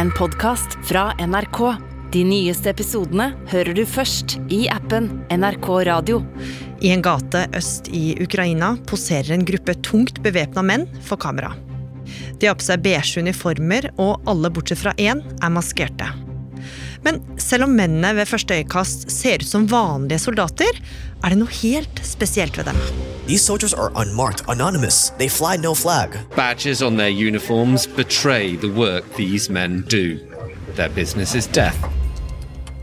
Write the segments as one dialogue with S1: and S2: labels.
S1: en podkast fra NRK. De nyeste episodene hører du først i appen NRK Radio.
S2: I en gate øst i Ukraina poserer en gruppe tungt bevæpna menn for kamera. De har på seg beige uniformer, og alle bortsett fra én er maskerte. Men selv om mennene ved første øyekast ser ut som vanlige soldater, er det noe helt spesielt ved dem.
S3: These soldiers are unmarked, anonymous. They fly no flag.
S4: Badges on their uniforms betray the work these men do. Their business is death.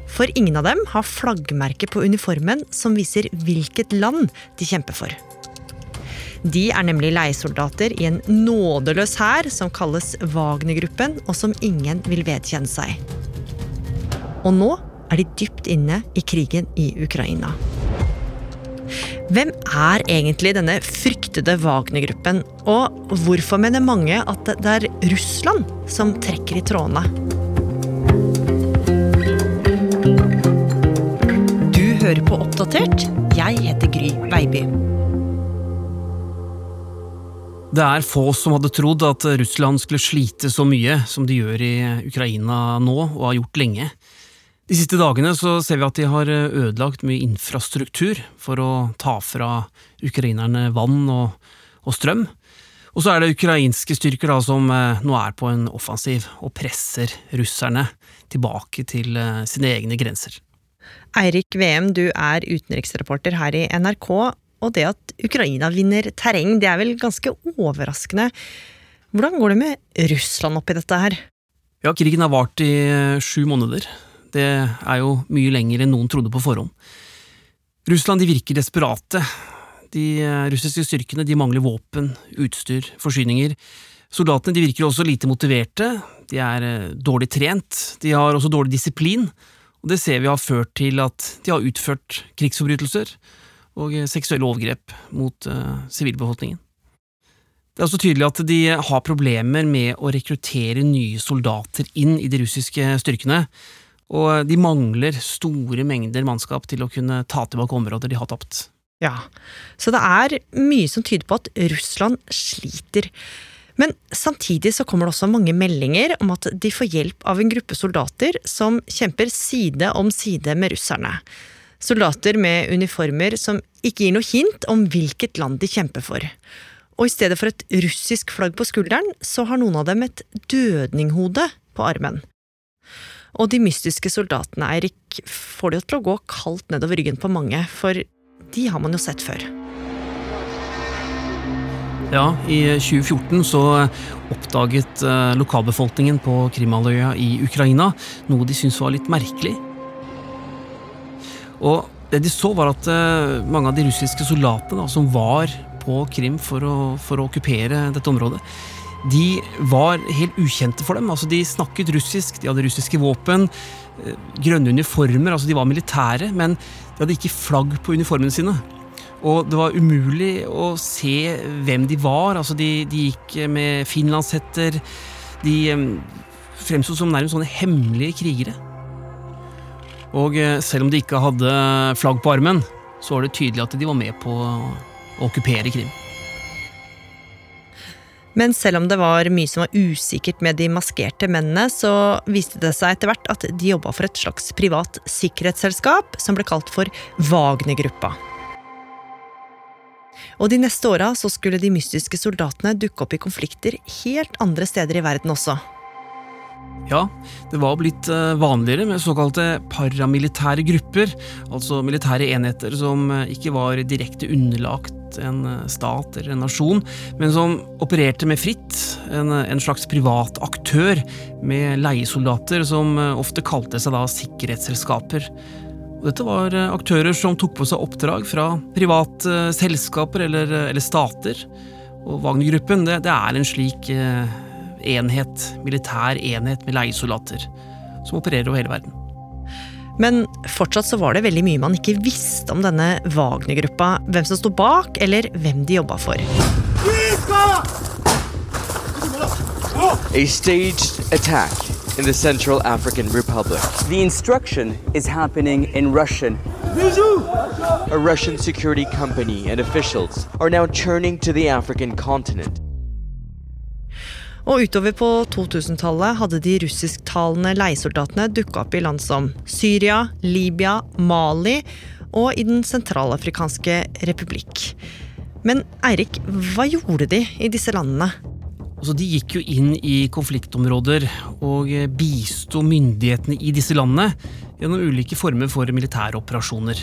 S2: For ingen av dem har flaggmerke på uniformen som viser hvilket land de kjemper for. De er nemlig leiesoldater i en nådeløs hær som kalles Wagner-gruppen, og som ingen vil vedkjenne seg. Og nå er de dypt inne i krigen i Ukraina. Hvem er egentlig denne fryktede Wagner-gruppen, og hvorfor mener mange at det er Russland som trekker i trådene? Du hører på Oppdatert. Jeg heter Gry Baby.
S5: Det er få som hadde trodd at Russland skulle slite så mye som de gjør i Ukraina nå, og har gjort lenge. De siste dagene så ser vi at de har ødelagt mye infrastruktur for å ta fra ukrainerne vann og, og strøm. Og så er det ukrainske styrker da som nå er på en offensiv og presser russerne tilbake til sine egne grenser.
S2: Eirik VM, du er utenriksreporter her i NRK, og det at Ukraina vinner terreng, det er vel ganske overraskende. Hvordan går det med Russland oppi dette her?
S5: Ja, krigen har vart i sju måneder. Det er jo mye lenger enn noen trodde på forhånd. Russland de virker desperate. De russiske styrkene de mangler våpen, utstyr, forsyninger. Soldatene de virker også lite motiverte, de er dårlig trent, de har også dårlig disiplin, og det ser vi har ført til at de har utført krigsforbrytelser og seksuelle overgrep mot sivilbefolkningen. Det er også tydelig at de har problemer med å rekruttere nye soldater inn i de russiske styrkene, og de mangler store mengder mannskap til å kunne ta tilbake områder de har tapt.
S2: Ja, så det er mye som tyder på at Russland sliter. Men samtidig så kommer det også mange meldinger om at de får hjelp av en gruppe soldater som kjemper side om side med russerne. Soldater med uniformer som ikke gir noe hint om hvilket land de kjemper for. Og i stedet for et russisk flagg på skulderen, så har noen av dem et dødninghode på armen. Og de mystiske soldatene, Eirik, får det jo til å gå kaldt nedover ryggen på mange, for de har man jo sett før.
S5: Ja, i 2014 så oppdaget lokalbefolkningen på Krimhalvøya i Ukraina noe de syntes var litt merkelig. Og det de så, var at mange av de russiske soldatene da, som var på Krim for å, for å okkupere dette området, de var helt ukjente for dem. altså De snakket russisk, de hadde russiske våpen, grønne uniformer, altså de var militære, men de hadde ikke flagg på uniformene sine. Og det var umulig å se hvem de var. altså De, de gikk med finlandshetter. De fremsto som nærmest sånne hemmelige krigere. Og selv om de ikke hadde flagg på armen, så var det tydelig at de var med på å okkupere Krim.
S2: Men selv om det var mye som var usikkert med de maskerte mennene, så viste det seg etter hvert at de jobba for et slags privat sikkerhetsselskap som ble kalt for Wagner-gruppa. Og de neste åra skulle de mystiske soldatene dukke opp i konflikter helt andre steder i verden også.
S5: Ja, det var blitt vanligere med såkalte paramilitære grupper, altså militære enheter som ikke var direkte underlagt en stat eller en nasjon, men som opererte med fritt, en, en slags privat aktør med leiesoldater som ofte kalte seg da sikkerhetsselskaper. Og dette var aktører som tok på seg oppdrag fra private selskaper eller, eller stater. Og Wagner-gruppen det, det, er en slik enhet, militær enhet med leiesoldater, som opererer over hele verden.
S2: Men fortsatt så var det veldig mye man ikke visste om denne Wagner-gruppa. Hvem som sto bak, eller hvem de jobba for.
S6: A staged attack in the Central African Republic.
S7: The instruction is happening in Russian.
S6: A Russian security company and officials are now churning to the African continent.
S2: Og utover på 2000-tallet hadde de russisktalende leiesoldatene dukka opp i land som Syria, Libya, Mali og i Den sentralafrikanske republikk. Men Eirik, hva gjorde de i disse landene?
S5: Altså, de gikk jo inn i konfliktområder og eh, bisto myndighetene i disse landene gjennom ulike former for militære operasjoner.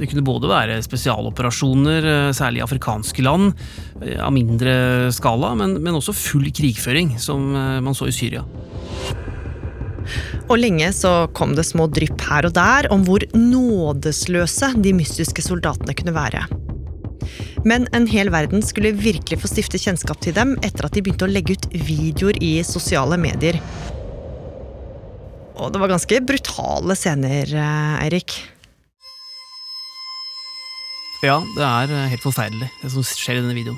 S5: Det kunne både være spesialoperasjoner, eh, særlig i afrikanske land, eh, av mindre skala, men, men også full krigføring, som man så i Syria.
S2: Og lenge så kom det små drypp her og der om hvor nådesløse de mystiske soldatene kunne være. Men en hel verden skulle virkelig få stifte kjennskap til dem etter at de begynte å legge ut videoer i sosiale medier. Og det var ganske brutale scener, eh, Eirik.
S5: Ja, det er eh, helt forferdelig, det som skjer i denne videoen.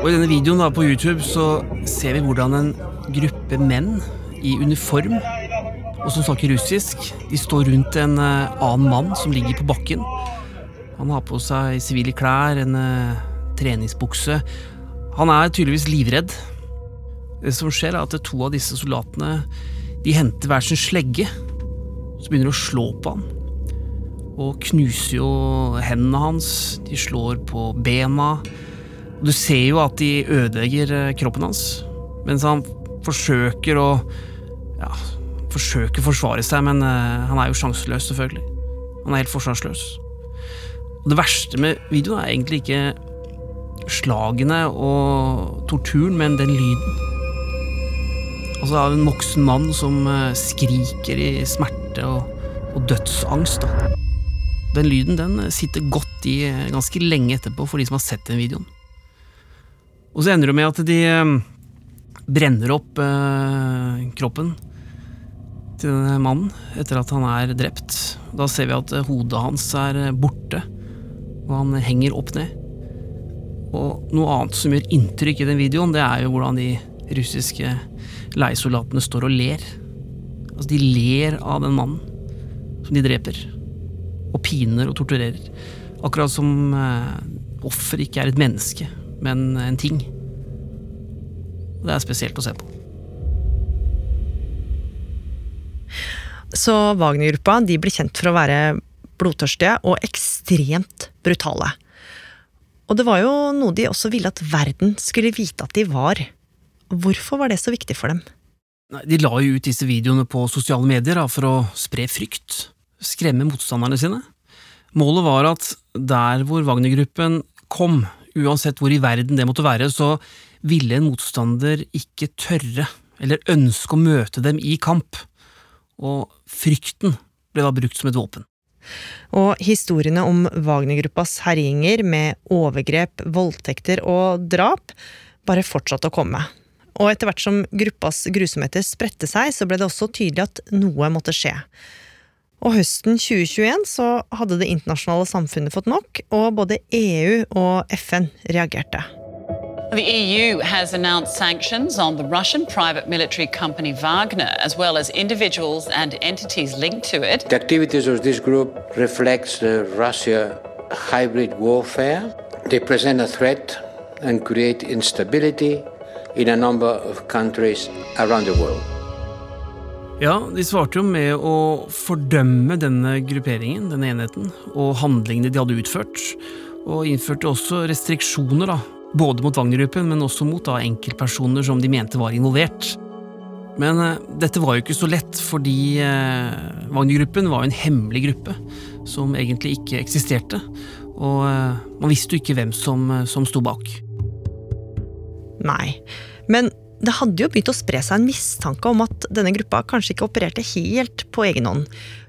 S5: Og I denne videoen da, på YouTube så ser vi hvordan en gruppe menn i uniform og som snakker russisk. De står rundt en uh, annen mann som ligger på bakken. Han har på seg sivile klær, en uh, treningsbukse. Han er tydeligvis livredd. Det som skjer, er at to av disse soldatene de henter hver sin slegge. Så begynner de å slå på han. Og knuser jo hendene hans. De slår på bena. Og du ser jo at de ødelegger eh, kroppen hans. Mens han forsøker å ja, forsøker å forsvare seg, men uh, han er jo sjanseløs, selvfølgelig. Han er helt forsvarsløs. Og det verste med videoen er egentlig ikke slagene og torturen, men den lyden. Altså av en voksen mann som uh, skriker i smerte og, og dødsangst. Da. Den lyden den sitter godt i uh, ganske lenge etterpå for de som har sett den videoen. Og så ender det med at de brenner opp kroppen til denne mannen etter at han er drept. Da ser vi at hodet hans er borte, og han henger opp ned. Og noe annet som gjør inntrykk i den videoen, det er jo hvordan de russiske leiesoldatene står og ler. Altså, de ler av den mannen som de dreper, og piner og torturerer. Akkurat som eh, offer ikke er et menneske, men en ting. Det er spesielt å se på.
S2: Så Wagner-gruppa de ble kjent for å være blodtørstige og ekstremt brutale. Og det var jo noe de også ville at verden skulle vite at de var. Hvorfor var det så viktig for dem?
S5: De la jo ut disse videoene på sosiale medier for å spre frykt, skremme motstanderne sine. Målet var at der hvor Wagner-gruppen kom, uansett hvor i verden det måtte være, så ville en motstander ikke tørre eller ønske å møte dem i kamp og frykten ble da brukt som et våpen.
S2: Og historiene om Wagner-gruppas herjinger med overgrep, voldtekter og drap bare fortsatte å komme. Og etter hvert som gruppas grusomheter spredte seg, så ble det også tydelig at noe måtte skje. Og høsten 2021 så hadde det internasjonale samfunnet fått nok, og både EU og FN reagerte.
S8: The EU has announced sanctions on the Russian private military company Wagner, as well as individuals and entities linked to it.
S9: The activities of this group reflects the Russia hybrid warfare. They present a threat and create instability in a number of countries around the world.
S5: Ja, de svarte jo med å fordømme denne grupperingen, denne enheten, og handlingene de hadde utført, og innførte også restriksjoner da, både mot Wagner-gruppen, men også mot da, enkeltpersoner som de mente var involvert. Men uh, dette var jo ikke så lett, fordi uh, Wagner-gruppen var jo en hemmelig gruppe som egentlig ikke eksisterte. Og uh, man visste jo ikke hvem som, som sto bak.
S2: Nei, men det hadde jo begynt å spre seg en mistanke om at denne gruppa kanskje ikke opererte helt på egen hånd.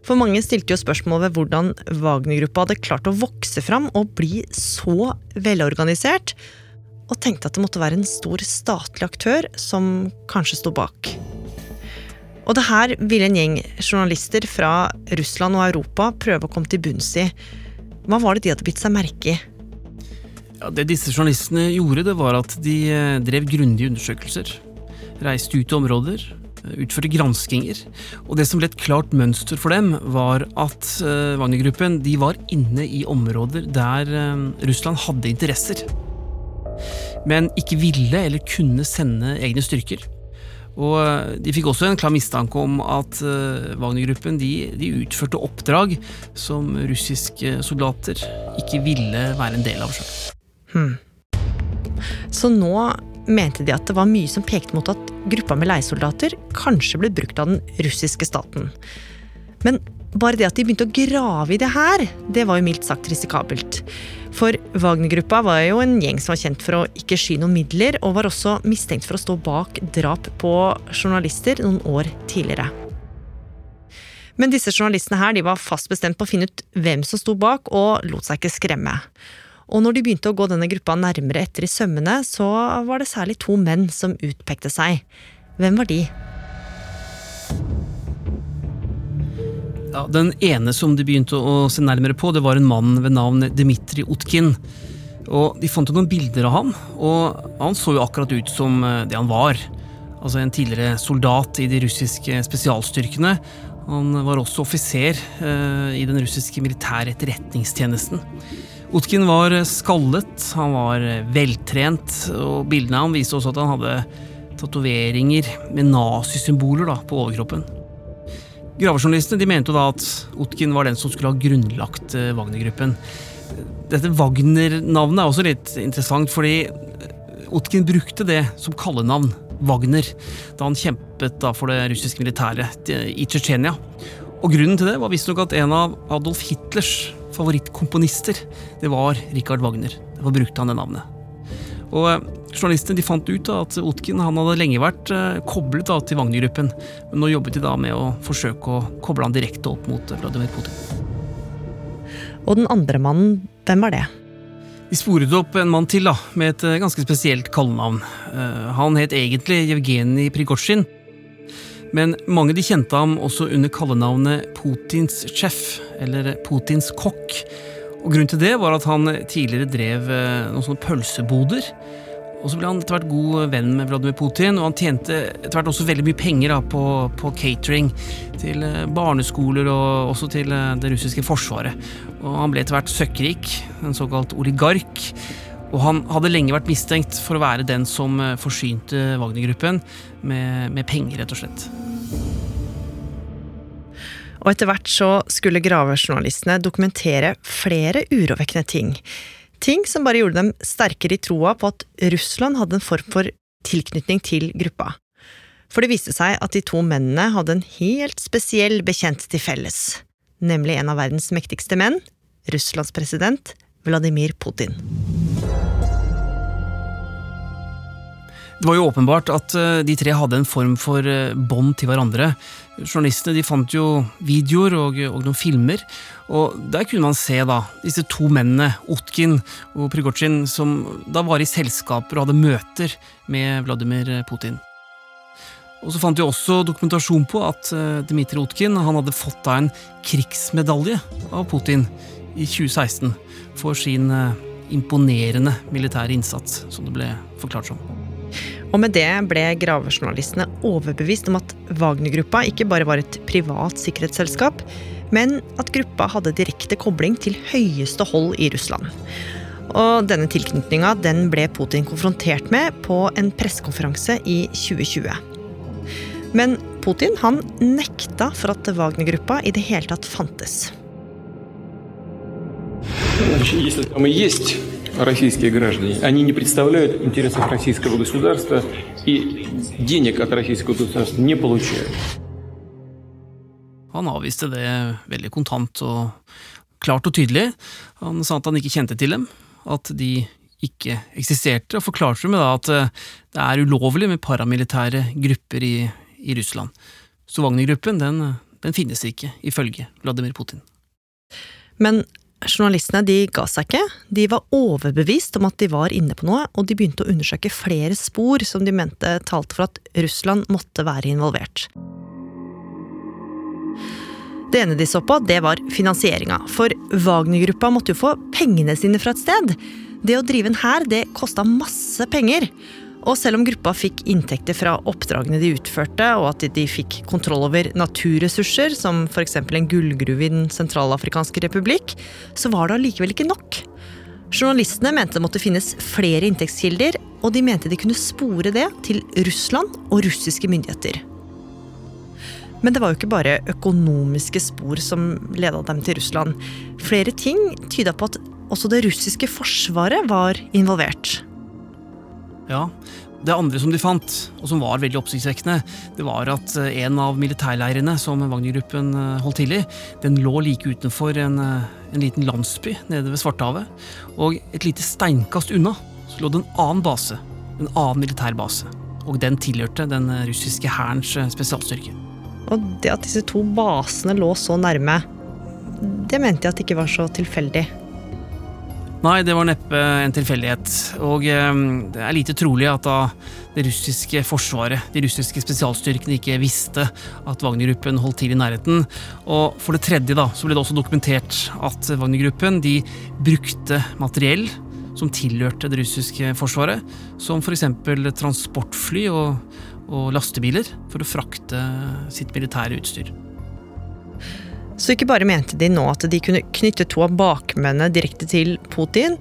S2: For mange stilte jo spørsmål ved hvordan Wagner-gruppa hadde klart å vokse fram og bli så velorganisert og tenkte at det måtte være en stor statlig aktør som kanskje sto bak. Og det her ville en gjeng journalister fra Russland og Europa prøve å komme til bunns i. Hva var det de hadde bitt seg merke i?
S5: Ja, det disse journalistene gjorde, det var at de eh, drev grundige undersøkelser. Reiste ut i områder, eh, utførte granskinger. Og det som ble et klart mønster for dem, var at uh, Wagner-gruppen var inne i områder der Russland hadde interesser. men ikke ville eller kunne sende egne styrker. Og eh, De fikk også en klar mistanke om at Wagner-gruppen de, de, utførte oppdrag som russiske soldater ikke ville være en del av sjøl.
S2: Hmm. Så nå mente de at det var mye som pekte mot at gruppa med leiesoldater kanskje ble brukt av den russiske staten. Men bare det at de begynte å grave i det her, det var jo mildt sagt risikabelt. For Wagner-gruppa var jo en gjeng som var kjent for å ikke sky noen midler, og var også mistenkt for å stå bak drap på journalister noen år tidligere. Men disse journalistene her, de var fast bestemt på å finne ut hvem som sto bak, og lot seg ikke skremme. Og når de begynte å gå denne gruppa nærmere etter i sømmene, så var det særlig to menn som utpekte seg. Hvem var de?
S5: Ja, den ene som de begynte å se nærmere på, det var en mann ved navn Dmitrij Utkin. Og De fant jo noen bilder av ham, og han så jo akkurat ut som eh, det han var. Altså en tidligere soldat i de russiske spesialstyrkene. Han var også offiser eh, i den russiske militære etterretningstjenesten. Utkin var skallet, han var veltrent, og bildene av ham viste også at han hadde tatoveringer med nazisymboler på overkroppen. Gravejournalistene mente da at Otkin var den som skulle ha grunnlagt eh, Wagner-gruppen. Dette Wagner-navnet er også litt interessant, fordi eh, brukte det som kallenavn, Wagner, da han kjempet for det russiske militæret i Tsjetsjenia. Og Grunnen til det var visstnok at en av Adolf Hitlers favorittkomponister det var Richard Wagner. Derfor brukte han det navnet. Og eh, Journalistene de fant ut da, at Otkin han hadde lenge vært eh, koblet da, til Wagner-gruppen, men nå jobbet de da med å forsøke å koble han direkte opp mot Vladimir Putin.
S2: Og den andre mannen, hvem var det?
S5: De sporet opp en mann til da, med et eh, ganske spesielt kallenavn. Han het egentlig Jevgenij Prigozjin, men mange de kjente ham også under kallenavnet Putins sjef, eller Putins kokk. Og Grunnen til det var at han tidligere drev noen sånne pølseboder og så ble han etter hvert god venn med Vladimir Putin, og han tjente etter hvert også veldig mye penger da, på, på, catering til eh, barneskoler og også til eh, det russiske forsvaret. Og han ble etter hvert søkkrik, en såkalt oligark. Og han hadde lenge vært mistenkt for å være den som eh, forsynte Wagner-gruppen med, med penger, rett og slett.
S2: Og etter hvert så skulle gravejournalistene dokumentere flere urovekkende ting. Ting som bare gjorde dem sterkere i troa på at Russland hadde en form for tilknytning til gruppa. For det viste seg at de to mennene hadde en helt spesiell bekjent til felles, nemlig en av verdens mektigste menn, Russlands president Vladimir Putin.
S5: Det var jo åpenbart at eh, de tre hadde en form for eh, bånd til hverandre. Journalistene de fant jo videoer og, og, noen filmer, og der kunne man se da disse to mennene, Otkin og Prigozjin, som da var i selskaper og hadde møter med Vladimir Putin. Og så fant vi også dokumentasjon på at uh, Dmitrij Otkin han hadde fått da en krigsmedalje av Putin i 2016 for sin uh, imponerende militære innsats, som det ble forklart som.
S2: Og med det ble gravejournalistene overbevist om at Wagner-gruppa ikke bare var et privat sikkerhetsselskap, men at gruppa hadde direkte kobling til høyeste hold i Russland. Og denne tilknytninga den ble Putin konfrontert med på en pressekonferanse i 2020. Men Putin han nekta for at Wagner-gruppa i det hele tatt fantes.
S10: Hvis det российские граждане, они не представляют интересов российского государства и денег от российского государства не получают.
S5: Han avviste det veldig kontant og klart og tydelig. Han sa at han ikke kjente til dem, at de ikke eksisterte, og forklarte med at eh, det er ulovlig med paramilitære grupper i, i Russland. Så Wagner-gruppen den, den finnes ikke, ifølge Vladimir Putin.
S2: Men Journalistene de ga seg ikke. De var overbevist om at de var inne på noe, og de begynte å undersøke flere spor som de mente talte for at Russland måtte være involvert. Det ene de så på, det var finansieringa. For Wagner-gruppa måtte jo få pengene sine fra et sted. Det å drive en hær, det kosta masse penger. Og selv om gruppa fikk inntekter fra oppdragene de utførte, og at de fikk kontroll over naturressurser, som f.eks. en gullgruve i Den sentralafrikanske republikk, så var det allikevel ikke nok. Journalistene mente det måtte finnes flere inntektskilder, og de mente de kunne spore det til Russland og russiske myndigheter. Men det var jo ikke bare økonomiske spor som leda dem til Russland. Flere ting tyda på at også det russiske forsvaret var involvert.
S5: Ja, Det andre som de fant, og som var veldig oppsiktsvekkende, det var at eh, en av militærleirene som Wagner-gruppen eh, holdt til i, den lå like utenfor en, eh, en liten landsby nede ved Svartehavet. Og et lite steinkast unna så lå det en annen base, en annen militærbase. Og den tilhørte den russiske hærens spesialstyrke.
S2: Og det at disse to basene lå så nærme, det mente jeg at det ikke var så tilfeldig.
S5: Nei, det var neppe en tilfeldighet. Og eh, det er lite trolig at da det russiske forsvaret, de russiske spesialstyrkene, ikke visste at Wagner-gruppen holdt til i nærheten. Og for det tredje da, så ble det også dokumentert at Wagner-gruppen de brukte materiell som tilhørte det russiske forsvaret, som f.eks. transportfly og, og lastebiler, for å frakte sitt militære utstyr.
S2: Så ikke bare mente de nå at de kunne knytte to av bakmennene direkte til Putin.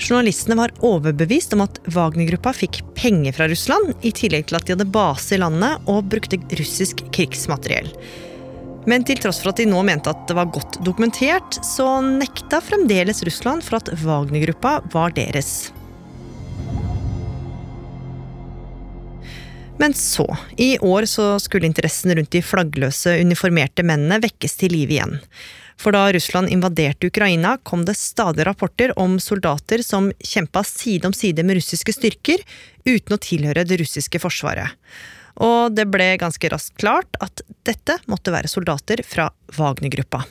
S2: Journalistene var overbevist om at Wagner-gruppa fikk penger fra Russland, i tillegg til at de hadde base i landet og brukte russisk krigsmateriell. Men til tross for at de nå mente at det var godt dokumentert, så nekta fremdeles Russland for at Wagner-gruppa var deres. Men så, i år så skulle interessen rundt de flaggløse, uniformerte mennene vekkes til live igjen. For da Russland invaderte Ukraina, kom det stadig rapporter om soldater som kjempa side om side med russiske styrker, uten å tilhøre det russiske forsvaret. Og det ble ganske raskt klart at dette måtte være soldater fra Wagner-gruppa.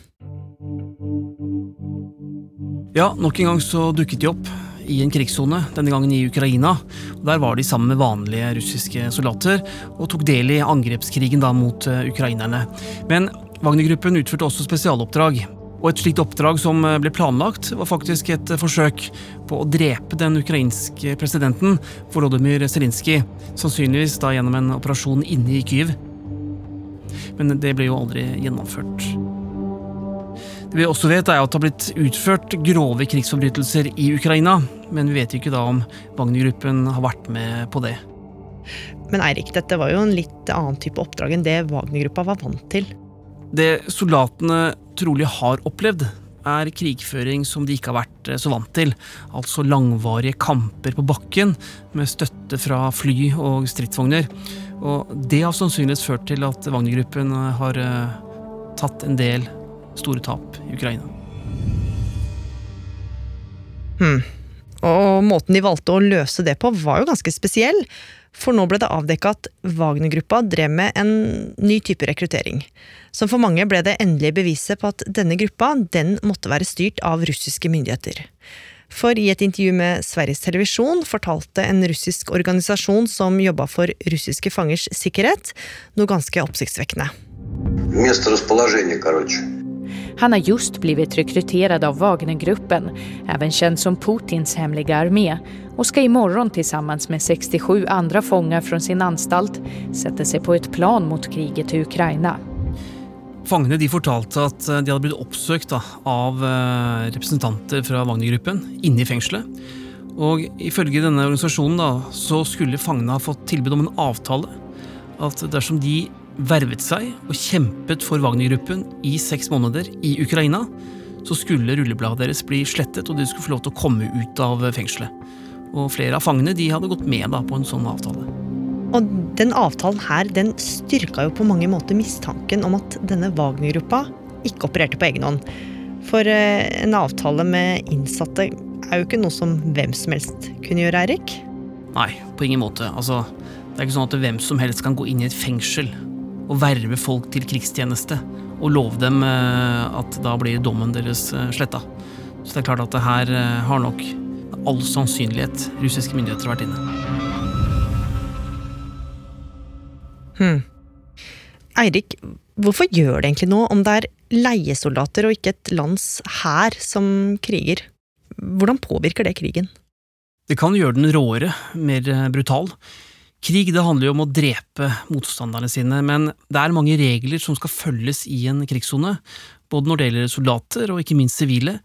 S5: Ja, nok en gang så dukket de opp i en krigssone, denne gangen i Ukraina. Der var de sammen med vanlige russiske soldater og tok del i angrepskrigen da mot eh, ukrainerne. Men Wagner-gruppen utførte også spesialoppdrag. Og et slikt oppdrag som eh, ble planlagt, var faktisk et eh, forsøk på å drepe den ukrainske presidenten, Volodymyr Zelinskyj, sannsynligvis da gjennom en operasjon inne i Kyiv. Men det ble jo aldri gjennomført. Det vi også vet, er at det har blitt utført grove krigsforbrytelser i Ukraina, men vi vet ikke da om Wagner-gruppen har vært med på det.
S2: Men Eirik, dette var jo en litt annen type oppdrag enn det Wagner-gruppa var vant til.
S5: Det soldatene trolig har opplevd, er krigføring som de ikke har vært eh, så vant til. Altså langvarige kamper på bakken med støtte fra fly og stridsvogner. Og det har sannsynligvis ført til at Wagner-gruppen har eh, tatt en del store tap i Ukraina.
S2: Hmm. Og måten de valgte å løse det på, var jo ganske spesiell. For nå ble det avdekka at Wagner-gruppa drev med en ny type rekruttering. Som for mange ble det endelige beviset på at denne gruppa den måtte være styrt av russiske myndigheter. For i et intervju med Sveriges Televisjon fortalte en russisk organisasjon som jobba for russiske fangers sikkerhet, noe ganske oppsiktsvekkende.
S11: Место расположения, короче.
S12: Han har just blivit rekryterad av Wagnergruppen, även känd som Putins hemliga armé, och ska imorgon tillsammans med 67 andra fångar från sin anstalt sätta sig på ett plan mot kriget i Ukraina.
S5: Fangene de fortalte at eh, de hadde blitt oppsøkt av eh, representanter fra Wagner-gruppen inne i fengselet. Og Ifølge denne organisasjonen da, så skulle fangene ha fått tilbud om en avtale. At dersom de vervet seg og kjempet for Wagner-gruppen i seks måneder i Ukraina, så skulle rullebladet deres bli slettet, og de skulle få lov til å komme ut av fengselet. Og flere av fangene de hadde gått med da, på en sånn avtale.
S2: Og den avtalen her den styrka jo på mange måter mistanken om at denne Wagner-gruppa ikke opererte på egen hånd. For eh, en avtale med innsatte er jo ikke noe som hvem som helst kunne gjøre, Eirik?
S5: Nei, på ingen måte. Altså, det er ikke sånn at hvem som helst kan gå inn i et fengsel å verve folk til krigstjeneste og love dem eh, at da blir dommen deres eh, sletta. Så det er klart at det her eh, har nok all sannsynlighet russiske myndigheter vært inne.
S2: Hmm. Eirik, hvorfor gjør det egentlig noe om det er leiesoldater og ikke et lands hær som kriger? Hvordan påvirker det krigen?
S5: Det kan gjøre den råere, mer brutal. Krig det handler jo om å drepe motstanderne sine, men det er mange regler som skal følges i en krigssone, både når det gjelder soldater og ikke minst sivile,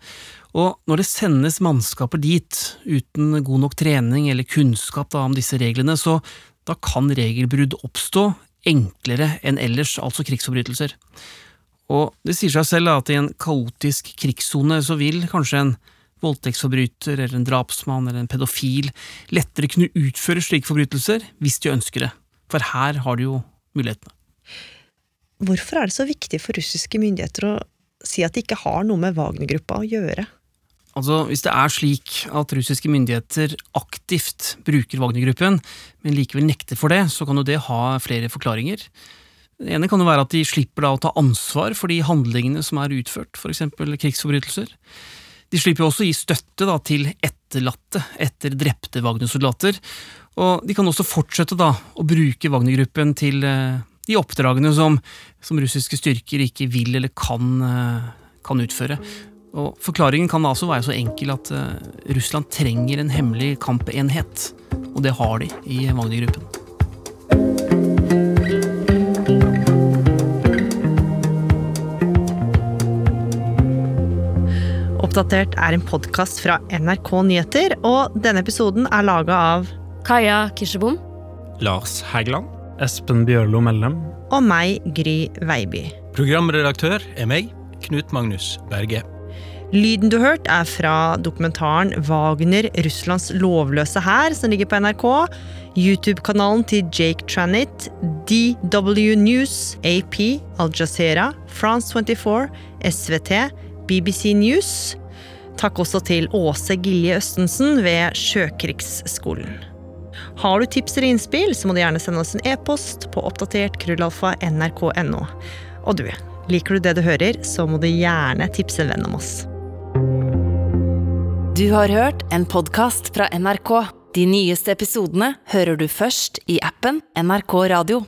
S5: Og når det sendes mannskaper dit uten god nok trening eller kunnskap da, om disse reglene, så da kan regelbrudd oppstå enklere enn ellers, altså krigsforbrytelser. Og det sier seg selv at i en kaotisk krigssone så vil kanskje en voldtektsforbryter eller en drapsmann eller en pedofil lettere kunne utføre slike forbrytelser hvis de ønsker det, for her har de jo mulighetene.
S2: Hvorfor er det så viktig for russiske myndigheter å si at de ikke har noe med Wagner-gruppa å gjøre?
S5: Altså, Hvis det er slik at russiske myndigheter aktivt bruker Wagner-gruppen, men likevel nekter for det, så kan jo det ha flere forklaringer. Det ene kan jo være at de slipper å ta ansvar for de handlingene som er utført, f.eks. krigsforbrytelser. De slipper også å gi støtte da, til etterlatte etter drepte Wagner-soldater, og de kan også fortsette da, å bruke Wagner-gruppen til eh, de oppdragene som, som, russiske styrker ikke vil eller kan, eh, kan utføre. Og Forklaringen kan altså være så enkel at uh, Russland trenger en hemmelig kampenhet. Og det har de i Wagner-gruppen.
S2: Oppdatert er en podkast fra NRK Nyheter, og denne episoden er laga av
S13: Kaja Kirsebom.
S14: Lars Hægeland. Espen Bjørlo Mellem.
S2: Og meg, Gry Veiby.
S14: Programredaktør er meg, Knut Magnus Berge.
S2: Lyden du hørte, er fra dokumentaren Wagner Russlands lovløse hær, som ligger på NRK. YouTube-kanalen til Jake Tranit, DW News, AP, Al Jazeera, France 24, SVT, BBC News. Takk også til Åse Gilje Østensen ved Sjøkrigsskolen. Har du tips eller innspill, så må du gjerne sende oss en e-post på oppdatert krøllalfa nrk.no. Og du, liker du det du hører, så må du gjerne tipse en venn om oss.
S1: Du har hørt en podkast fra NRK. De nyeste episodene hører du først i appen NRK Radio.